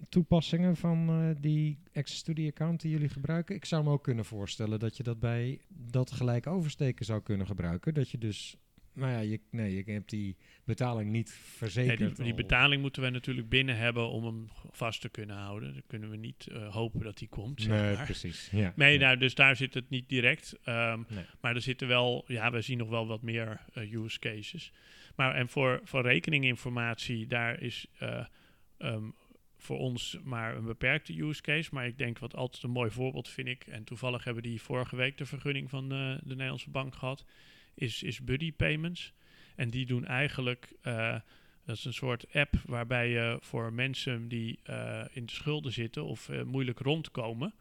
toepassingen van eh, die access to the account die jullie gebruiken? Ik zou me ook kunnen voorstellen dat je dat bij dat gelijk oversteken zou kunnen gebruiken. Dat je dus, nou ja, je, nee, je hebt die betaling niet Nee, verzekerd. die, die al. betaling moeten we natuurlijk binnen hebben om hem vast te kunnen houden. Dan kunnen we niet eh, hopen dat die komt. zeg Nee, maar. precies. Ja. Nee, ja. nou, dus daar zit het niet direct. Ehm, Nee. Maar er zitten wel, ja, we zien nog wel wat meer eh, use cases. Maar en voor, voor rekeninginformatie, daar is eh, ehm, voor ons maar een beperkte use case. Maar ik denk wat altijd een mooi voorbeeld vind ik, en toevallig hebben die vorige week de vergunning van de Nederlandse bank gehad, is, is Buddy Payments. En die doen eigenlijk, eh, dat is een soort app waarbij je voor mensen die eh, in de schulden zitten of eh, moeilijk rondkomen,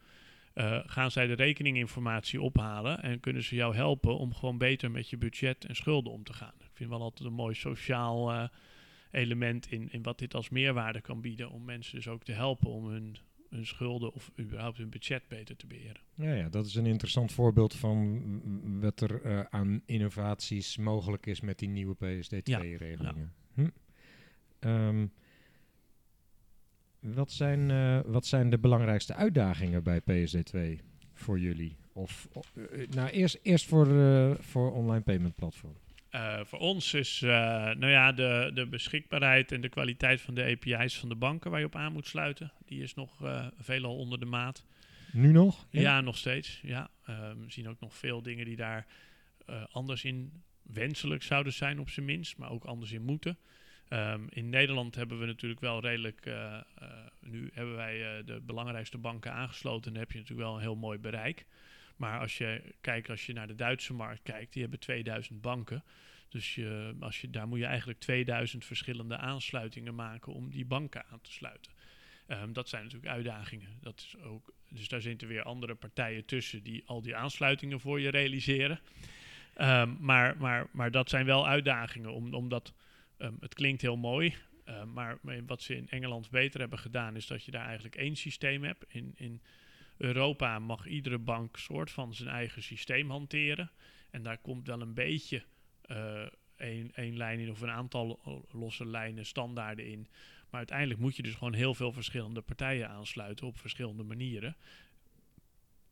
gaan zij de rekeninginformatie ophalen en kunnen ze jou helpen om gewoon beter met je budget en schulden om te gaan. Ik vind wel altijd een mooi sociaal element in, in wat dit als meerwaarde kan bieden om mensen dus ook te helpen om hun, hun schulden of überhaupt hun budget beter te beheren. Ja, ja, dat is een interessant voorbeeld van wat er eh, aan innovaties mogelijk is met die nieuwe PSD2-regelingen. Hm. Ehm, wat, zijn, eh, wat zijn de belangrijkste uitdagingen bij PSD2 voor jullie? Of, eh, nou, eerst, eerst voor, voor online payment platform. Eh, voor ons is eh, nou ja, de, de beschikbaarheid en de kwaliteit van de API's van de banken waar je op aan moet sluiten, die is nog eh, veelal onder de maat. Nu nog? Ja, nog steeds. Ja. We zien ook nog veel dingen die daar anders in wenselijk zouden zijn, op zijn minst, maar ook anders in moeten. Ehm, in Nederland hebben we natuurlijk wel redelijk. nu hebben wij de belangrijkste banken aangesloten. En dan heb je natuurlijk wel een heel mooi bereik. Maar als je kijkt, als je naar de Duitse markt kijkt, die hebben 2000 banken. Dus je, als je, daar moet je eigenlijk 2000 verschillende aansluitingen maken om die banken aan te sluiten. Ehm, dat zijn natuurlijk uitdagingen. Dat is ook, dus daar zitten weer andere partijen tussen die al die aansluitingen voor je realiseren. Ehm, maar, maar, maar dat zijn wel uitdagingen, om, omdat ehm, het klinkt heel mooi. maar wat ze in Engeland beter hebben gedaan, is dat je daar eigenlijk één systeem hebt. In, in Europa mag iedere bank soort van zijn eigen systeem hanteren. En daar komt wel een beetje eh, één, één lijn in of een aantal losse lijnen, standaarden in. Maar uiteindelijk moet je dus gewoon heel veel verschillende partijen aansluiten op verschillende manieren.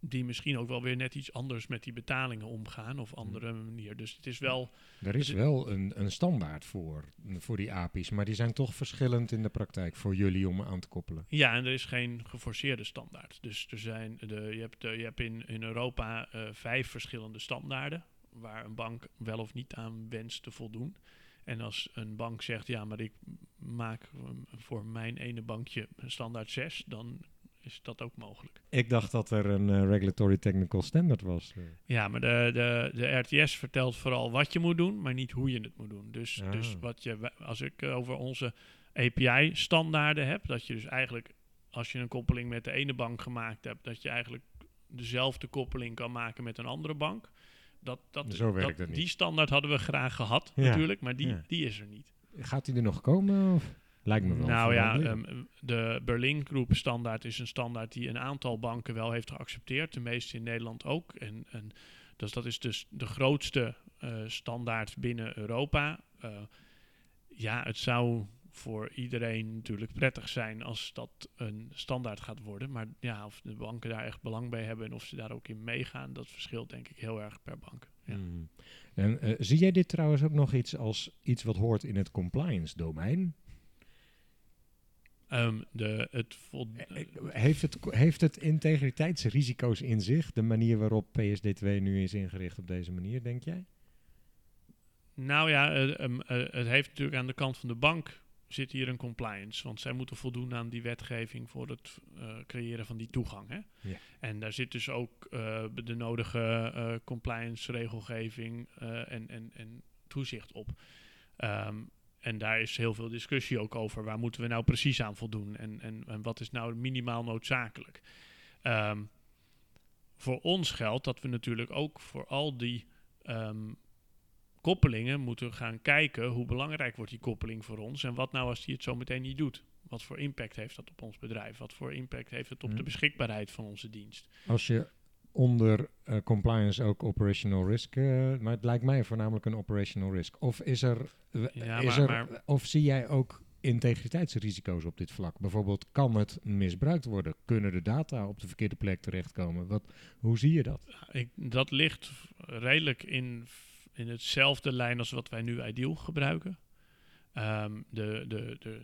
Die misschien ook wel weer net iets anders met die betalingen omgaan of andere manier. Dus het is wel. Er is wel een, een standaard voor, voor die API's, maar die zijn toch verschillend in de praktijk voor jullie om aan te koppelen. Ja, en er is geen geforceerde standaard. Dus er zijn de, je hebt, eh, je hebt in, in Europa eh, vijf verschillende standaarden. Waar een bank wel of niet aan wenst te voldoen. En als een bank zegt, ja, maar ik maak eh, voor mijn ene bankje een standaard 6, dan is dat ook mogelijk. Ik dacht dat er een eh, regulatory technical standard was. eh. Ja, maar de, de, de RTS vertelt vooral wat je moet doen, maar niet hoe je het moet doen. Dus, Ah. dus wat je, als ik eh, over onze API-standaarden heb, dat je dus eigenlijk, als je een koppeling met de ene bank gemaakt hebt, dat je eigenlijk dezelfde koppeling kan maken met een andere bank. Dat, dat, Zo werkt dat, het niet. Die standaard hadden we graag gehad, Ja, natuurlijk, maar die, ja. die is er niet. Gaat die er nog komen? Of? Lijkt me wel. Nou ja, ehm, de Berlin Group standaard is een standaard die een aantal banken wel heeft geaccepteerd. De meeste in Nederland ook. En, en dus dat is dus de grootste eh, standaard binnen Europa. Eh, ja, het zou voor iedereen natuurlijk prettig zijn als dat een standaard gaat worden. Maar ja, of de banken daar echt belang bij hebben en of ze daar ook in meegaan, dat verschilt denk ik heel erg per bank. Ja. Mm. En, eh, zie jij dit trouwens ook nog iets als iets wat hoort in het compliance domein? Ehm, de, het vol- Eh, Heeft het, heeft het integriteitsrisico's in zich, de manier waarop PSD2 nu is ingericht op deze manier, denk jij? Nou ja, eh, ehm, eh, het heeft natuurlijk aan de kant van de bank zit hier een compliance. Want zij moeten voldoen aan die wetgeving voor het eh, creëren van die toegang. Hè? Ja. En daar zit dus ook eh, de nodige eh, compliance regelgeving eh, en, en, en toezicht op. Ehm, en daar is heel veel discussie ook over. Waar moeten we nou precies aan voldoen? En, en, en wat is nou minimaal noodzakelijk? Ehm, voor ons geldt dat we natuurlijk ook voor al die ehm, koppelingen moeten gaan kijken hoe belangrijk wordt die koppeling voor ons en wat nou als die het zo meteen niet doet. Wat voor impact heeft dat op ons bedrijf? Wat voor impact heeft het op de Hmm. beschikbaarheid van onze dienst? Als je onder eh, compliance ook operational risk, eh, maar het lijkt mij voornamelijk een operational risk. Of is er, Ja, is maar- er maar- of zie jij ook integriteitsrisico's op dit vlak? Bijvoorbeeld, kan het misbruikt worden? Kunnen de data op de verkeerde plek terechtkomen? Wat, hoe zie je dat? Ik, dat ligt redelijk in, in hetzelfde lijn als wat wij nu Ideal gebruiken. Ehm, de, de, de,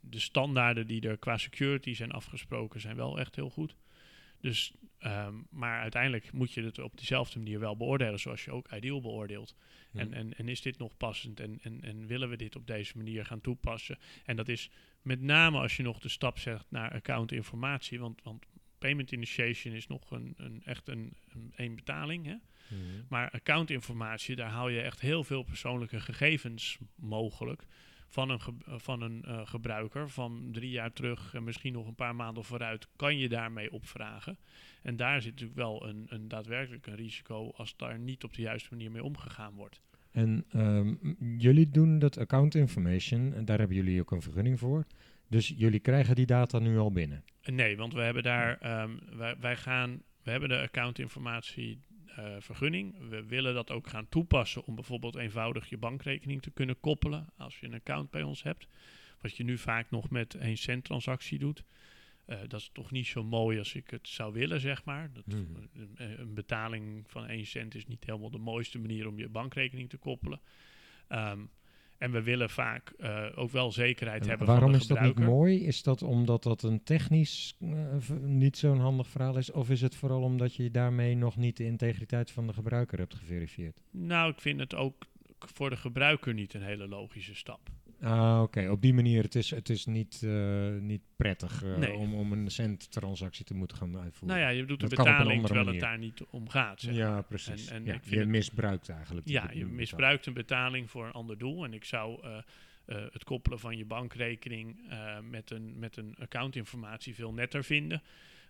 de standaarden die er qua security zijn afgesproken zijn wel echt heel goed. Dus, ehm, maar uiteindelijk moet je het op diezelfde manier wel beoordelen zoals je ook Ideal beoordeelt. En, en, en is dit nog passend en, en, en willen we dit op deze manier gaan toepassen? En dat is met name als je nog de stap zegt naar account informatie, want, want payment initiation is nog een, een, echt een, een, een betaling. Hè? Maar accountinformatie, daar haal je echt heel veel persoonlijke gegevens mogelijk van een, eh, van een eh, gebruiker van drie jaar terug en misschien nog een paar maanden vooruit, kan je daarmee opvragen. En daar zit natuurlijk wel een, een daadwerkelijk een risico als daar niet op de juiste manier mee omgegaan wordt. En ehm, jullie doen dat account information, en daar hebben jullie ook een vergunning voor. Dus jullie krijgen die data nu al binnen. Nee, want we hebben daar, ehm, wij, wij gaan, we hebben de accountinformatie eh, vergunning. We willen dat ook gaan toepassen om bijvoorbeeld eenvoudig je bankrekening te kunnen koppelen als je een account bij ons hebt. Wat je nu vaak nog met 1 cent transactie doet. Eh, dat is toch niet zo mooi als ik het zou willen, zeg maar. Dat, Mhm. een, een betaling van 1 cent is niet helemaal de mooiste manier om je bankrekening te koppelen. Ehm, en we willen vaak eh, ook wel zekerheid En hebben waarom van de is dat niet mooi? Is dat omdat dat een technisch eh, niet zo'n handig verhaal is? Of is het vooral omdat je daarmee nog niet de integriteit van de gebruiker hebt geverifieerd? Nou, ik vind het ook voor de gebruiker niet een hele logische stap. Ah, oké. Op die manier, het is, het is niet, eh, niet prettig eh, Nee. om, om een cent transactie te moeten gaan uitvoeren. Nou ja, je doet een betaling andere terwijl het daar niet om gaat. zeg ja, precies. En- ja, je misbruikt eigenlijk. Ja, je misbruikt een betaling voor een ander doel. En ik zou eh, het koppelen van je bankrekening met, een, met een accountinformatie veel netter vinden.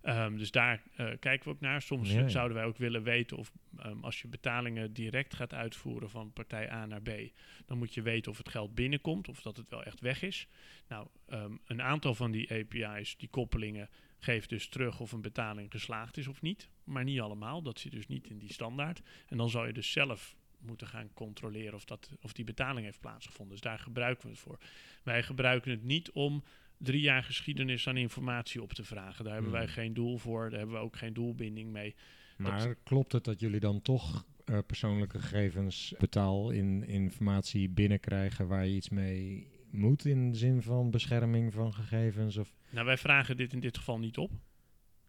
Ehm, dus daar eh, kijken we ook naar. Soms Ja, ja. zouden wij ook willen weten of ehm, als je betalingen direct gaat uitvoeren van partij A naar B, dan moet je weten of het geld binnenkomt of dat het wel echt weg is. Nou, ehm, een aantal van die API's, die koppelingen, geeft dus terug of een betaling geslaagd is of niet. Maar niet allemaal. Dat zit dus niet in die standaard. En dan zou je dus zelf moeten gaan controleren of, dat, of die betaling heeft plaatsgevonden. Dus daar gebruiken we het voor. Wij gebruiken het niet om drie jaar geschiedenis aan informatie op te vragen. Daar hebben wij Hmm. geen doel voor. Daar hebben we ook geen doelbinding mee. Maar klopt het dat jullie dan toch eh, persoonlijke gegevens, betaal in informatie binnenkrijgen waar je iets mee moet in de zin van bescherming van gegevens? Of, Nou, wij vragen dit in dit geval niet op.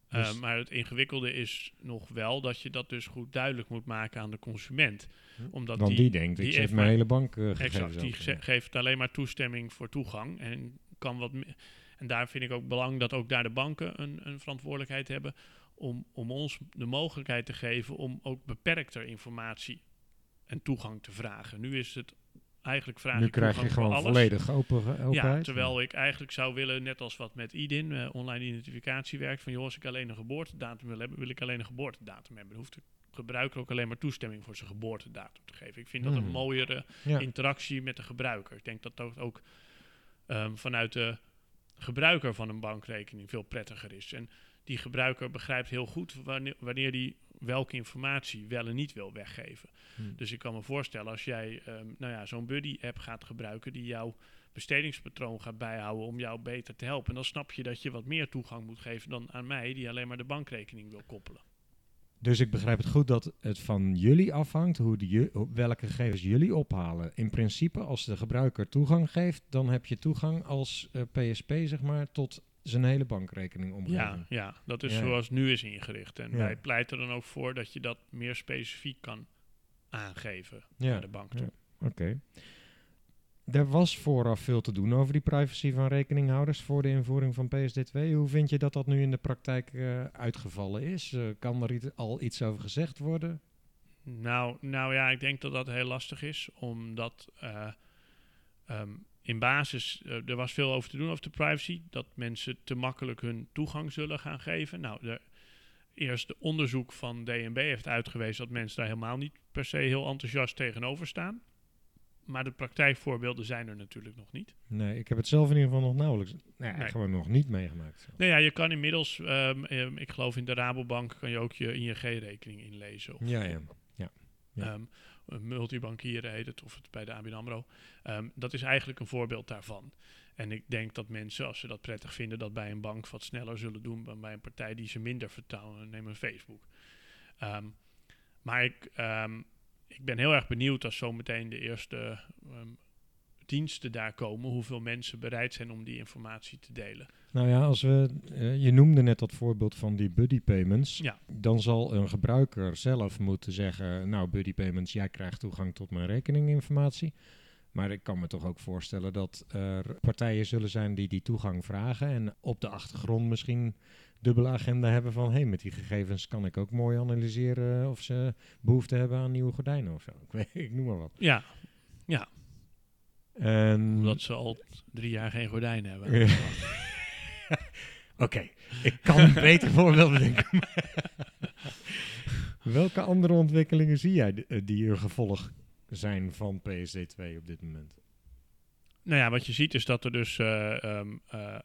Dus- Uh, maar het ingewikkelde is nog wel dat je dat dus goed duidelijk moet maken aan de consument. Omdat want die, denkt, die ik heeft mijn hele bankgegevens Exact, die open. ge- geeft alleen maar toestemming voor toegang. En, kan wat me- en daar vind ik ook belang dat ook daar de banken een, een verantwoordelijkheid hebben om, om ons de mogelijkheid te geven om ook beperkter informatie en toegang te vragen. Nu is het eigenlijk vraag Nu ik krijg je gewoon alles. volledig open, Ja, openheid. terwijl ik eigenlijk zou willen, net als wat met IDIN, eh, online identificatie werkt, van joh, als ik alleen een geboortedatum wil hebben, wil ik alleen een geboortedatum hebben. Dan hoeft de gebruiker ook alleen maar toestemming voor zijn geboortedatum te geven. Ik vind dat Hmm. een mooiere ja. interactie met de gebruiker. Ik denk dat dat ook ehm, vanuit de gebruiker van een bankrekening veel prettiger is. En die gebruiker begrijpt heel goed wanneer, wanneer die welke informatie wel en niet wil weggeven. Hmm. Dus ik kan me voorstellen als jij ehm, nou ja, zo'n buddy-app gaat gebruiken die jouw bestedingspatroon gaat bijhouden om jou beter te helpen. Dan snap je dat je wat meer toegang moet geven dan aan mij die alleen maar de bankrekening wil koppelen. Dus ik begrijp het goed dat het van jullie afhangt hoe hoe- welke gegevens jullie ophalen. In principe, als de gebruiker toegang geeft, dan heb je toegang als eh, PSP, zeg maar, tot zijn hele bankrekening Ja, omgeving. ja, dat is Ja. zoals nu is ingericht. En Ja. wij pleiten dan ook voor dat je dat meer specifiek kan aangeven Ja, naar de bank toe. ja. Oké. Er was vooraf veel te doen over die privacy van rekeninghouders voor de invoering van PSD2. Hoe vind je dat dat nu in de praktijk eh, uitgevallen is? Eh, kan er al iets over gezegd worden? Nou, nou ja, ik denk dat dat heel lastig is, omdat eh, Ehm, in basis, er was veel over te doen over de privacy. Dat mensen te makkelijk hun toegang zullen gaan geven. Nou, de eerste onderzoek van DNB heeft uitgewezen dat mensen daar helemaal niet per se heel enthousiast tegenover staan. Maar de praktijkvoorbeelden zijn er natuurlijk nog niet. Nee, ik heb het zelf in ieder geval nog nauwelijks, nee, nee. gewoon nog niet meegemaakt. Nee, ja, je kan inmiddels, um, ik geloof in de Rabobank, kan je ook je ING-rekening inlezen. Of, ja, ja. ja. ja. Um, multibankieren heet het, of het bij de ABN AMRO. Dat is eigenlijk een voorbeeld daarvan. En ik denk dat mensen, als ze dat prettig vinden, dat bij een bank wat sneller zullen doen dan bij een partij die ze minder vertrouwen. Neem een Facebook. Maar ik, ik ben heel erg benieuwd als zometeen de eerste diensten daar komen, hoeveel mensen bereid zijn om die informatie te delen. Nou ja, als we, uh, je noemde net dat voorbeeld van die buddy payments. Ja. Dan zal een gebruiker zelf moeten zeggen, nou buddy payments, jij krijgt toegang tot mijn rekeninginformatie. Maar ik kan me toch ook voorstellen dat er partijen zullen zijn die die toegang vragen en op de achtergrond misschien dubbele agenda hebben van hé, hey, met die gegevens kan ik ook mooi analyseren of ze behoefte hebben aan nieuwe gordijnen of zo. Ik, weet, ik noem maar wat. Ja, ja. En... Omdat ze al drie jaar geen gordijnen hebben. Oké, ik kan een beter voorbeeld bedenken. Welke andere ontwikkelingen zie jij die een gevolg zijn van PSD2 op dit moment? Nou ja, wat je ziet is dat er dus uh, um, uh,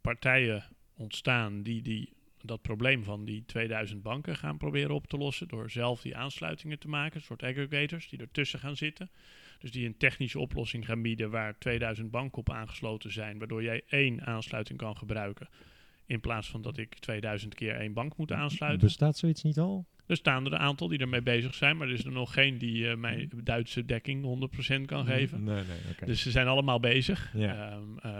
partijen ontstaan die, die dat probleem van die 2000 banken gaan proberen op te lossen door zelf die aansluitingen te maken, een soort aggregators die ertussen gaan zitten. Dus die een technische oplossing gaan bieden waar 2000 banken op aangesloten zijn, waardoor jij één aansluiting kan gebruiken. In plaats van dat ik 2000 keer één bank moet aansluiten. Bestaat zoiets niet al? Er staan er een aantal die ermee bezig zijn, maar er is er nog geen die uh, mij Duitse dekking 100% kan geven. Nee, nee, okay. Dus ze zijn allemaal bezig. Ja. Um, uh,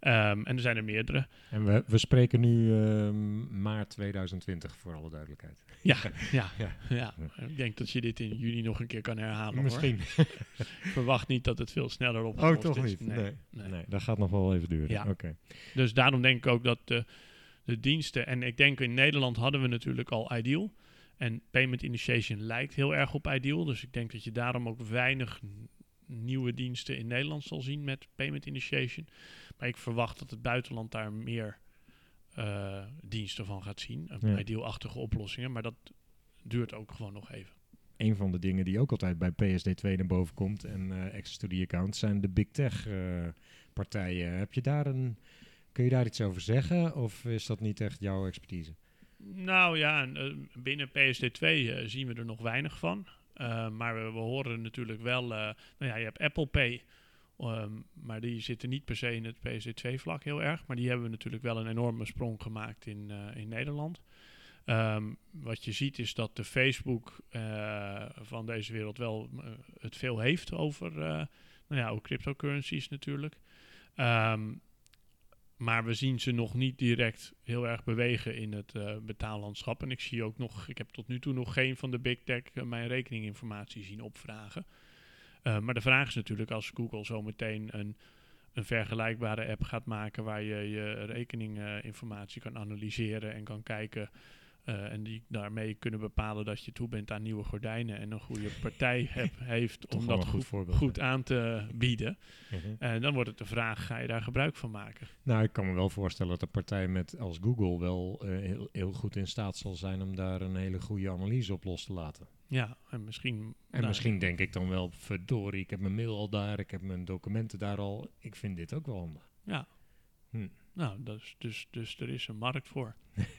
um, en er zijn er meerdere. En we, we spreken nu um, maart 2020, voor alle duidelijkheid. Ja, ja, ja, ja. Ik denk dat je dit in juni nog een keer kan herhalen. Misschien. Verwacht niet dat het veel sneller op Oh, toch is. niet? Nee. Nee. nee. nee. dat gaat nog wel even duren. Ja. Oké. Okay. Dus daarom denk ik ook dat de, de diensten... En ik denk in Nederland hadden we natuurlijk al Ideal... En payment initiation lijkt heel erg op Ideal. Dus ik denk dat je daarom ook weinig nieuwe diensten in Nederland zal zien met payment initiation. Maar ik verwacht dat het buitenland daar meer uh, diensten van gaat zien. Ja. Ideal-achtige oplossingen. Maar dat duurt ook gewoon nog even. Een van de dingen die ook altijd bij PSD2 naar boven komt en uh, access to the account zijn de big tech uh, partijen. Heb je daar een, kun je daar iets over zeggen of is dat niet echt jouw expertise? Nou ja, binnen PSD2 uh, zien we er nog weinig van. Maar we, we, horen natuurlijk wel, nou ja, je hebt Apple Pay, um, maar die zitten niet per se in het PSD2-vlak heel erg. Maar die hebben natuurlijk wel een enorme sprong gemaakt in, in Nederland. Um, wat je ziet is dat de Facebook van deze wereld wel het veel heeft over, nou ja, ook cryptocurrencies natuurlijk. Um, maar we zien ze nog niet direct heel erg bewegen in het betaallandschap. En ik zie ook nog, ik heb tot nu toe nog geen van de big tech mijn rekeninginformatie zien opvragen. Uh, maar de vraag is natuurlijk als Google zometeen een, een vergelijkbare app gaat maken waar je je rekeninginformatie kan analyseren en kan kijken. Uh, en die daarmee kunnen bepalen dat je toe bent aan nieuwe gordijnen en een goede partij heb, heeft om dat goed, goed, goed, aan te bieden. En uh -huh. uh, dan wordt het de vraag, ga je daar gebruik van maken? Nou, ik kan me wel voorstellen dat een partij met als Google wel eh, heel, heel, goed in staat zal zijn om daar een hele goede analyse op los te laten. Ja, en misschien... En nou, misschien denk ik dan wel, verdorie, ik heb mijn mail al daar, ik heb mijn documenten daar al. Ik vind dit ook wel handig. Ja. Hm. Nou, dus, dus, dus er is een markt voor.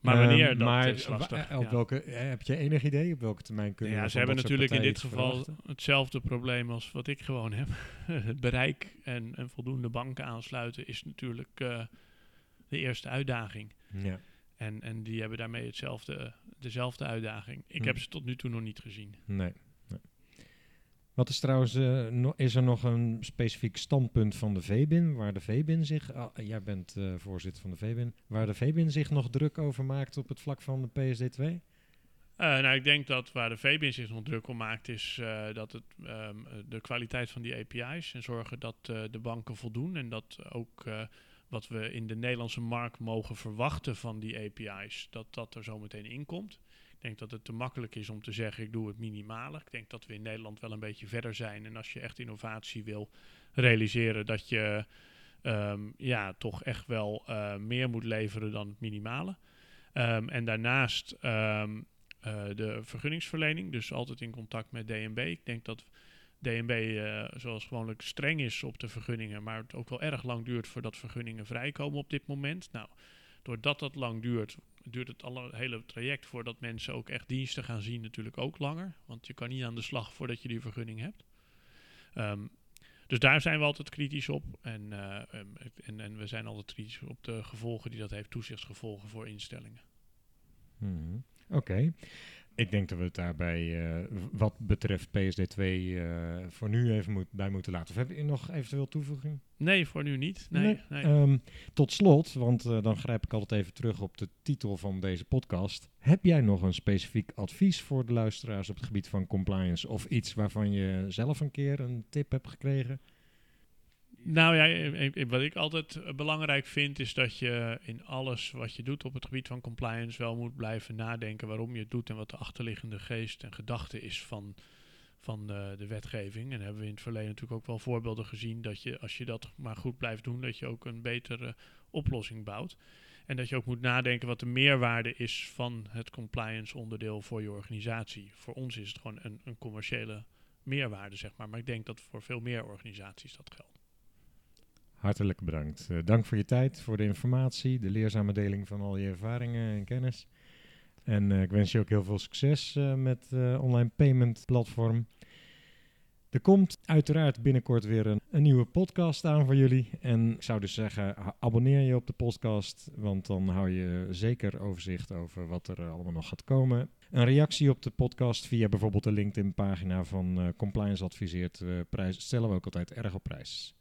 Maar wanneer, um, dat maar is lastig. Op ja. welke, heb je enig idee op welke termijn kunnen ja, ze hebben natuurlijk in dit geval hetzelfde probleem als wat ik gewoon heb. het bereik en, en voldoende banken aansluiten is natuurlijk uh, de eerste uitdaging. Ja. En, en die hebben daarmee hetzelfde, dezelfde uitdaging. Ik Hm. heb ze tot nu toe nog niet gezien. Nee. Wat is trouwens, eh, is er nog een specifiek standpunt van de VBIN, waar de VBIN zich, ah, jij bent eh, voorzitter van de VBIN, waar de VBIN zich nog druk over maakt op het vlak van de PSD2? Uh, nou, ik denk dat waar de VBIN zich nog druk om maakt, is dat het, um, de kwaliteit van die API's en zorgen dat de banken voldoen en dat ook wat we in de Nederlandse markt mogen verwachten van die API's, dat dat er zometeen in komt. Ik denk dat het te makkelijk is om te zeggen ik doe het minimale. Ik denk dat we in Nederland wel een beetje verder zijn. En als je echt innovatie wil realiseren, dat je ehm, ja, toch echt wel uh, meer moet leveren dan het minimale. Um, en daarnaast um, uh, de vergunningsverlening, dus altijd in contact met DNB. Ik denk dat DNB uh, zoals gewoonlijk streng is op de vergunningen, maar het ook wel erg lang duurt voordat vergunningen vrijkomen op dit moment. Nou, doordat dat lang duurt, duurt het hele traject voordat mensen ook echt diensten gaan zien natuurlijk ook langer. Want je kan niet aan de slag voordat je die vergunning hebt. Um, dus daar zijn we altijd kritisch op. En, uh, en, en, we zijn altijd kritisch op de gevolgen die dat heeft, toezichtsgevolgen voor instellingen. Hmm. Oké. Ik denk dat we het daarbij uh, wat betreft PSD2 uh, voor nu even moet, bij moeten laten. Of heb je nog eventueel toevoeging? Nee, voor nu niet. Nee, nee. nee. Um, tot slot, want uh, dan grijp ik altijd even terug op de titel van deze podcast. Heb jij nog een specifiek advies voor de luisteraars op het gebied van compliance? Of iets waarvan je zelf een keer een tip hebt gekregen? Nou ja, wat ik altijd belangrijk vind is dat je in alles wat je doet op het gebied van compliance wel moet blijven nadenken waarom je het doet en wat de achterliggende geest en gedachte is van, van de, de wetgeving. En hebben we in het verleden natuurlijk ook wel voorbeelden gezien dat je, als je dat maar goed blijft doen, dat je ook een betere oplossing bouwt. En dat je ook moet nadenken wat de meerwaarde is van het compliance onderdeel voor je organisatie. Voor ons is het gewoon een, een commerciële meerwaarde, zeg maar. Maar ik denk dat voor veel meer organisaties dat geldt. Hartelijk bedankt. Uh, dank voor je tijd, voor de informatie, de leerzame deling van al je ervaringen en kennis. En uh, ik wens je ook heel veel succes uh, met online payment platform. Er komt uiteraard binnenkort weer een, een, nieuwe podcast aan voor jullie. En ik zou dus zeggen, abonneer je op de podcast, want dan hou je zeker overzicht over wat er allemaal nog gaat komen. Een reactie op de podcast via bijvoorbeeld de LinkedIn-pagina van Compliance Adviseert stellen we ook altijd erg op prijs.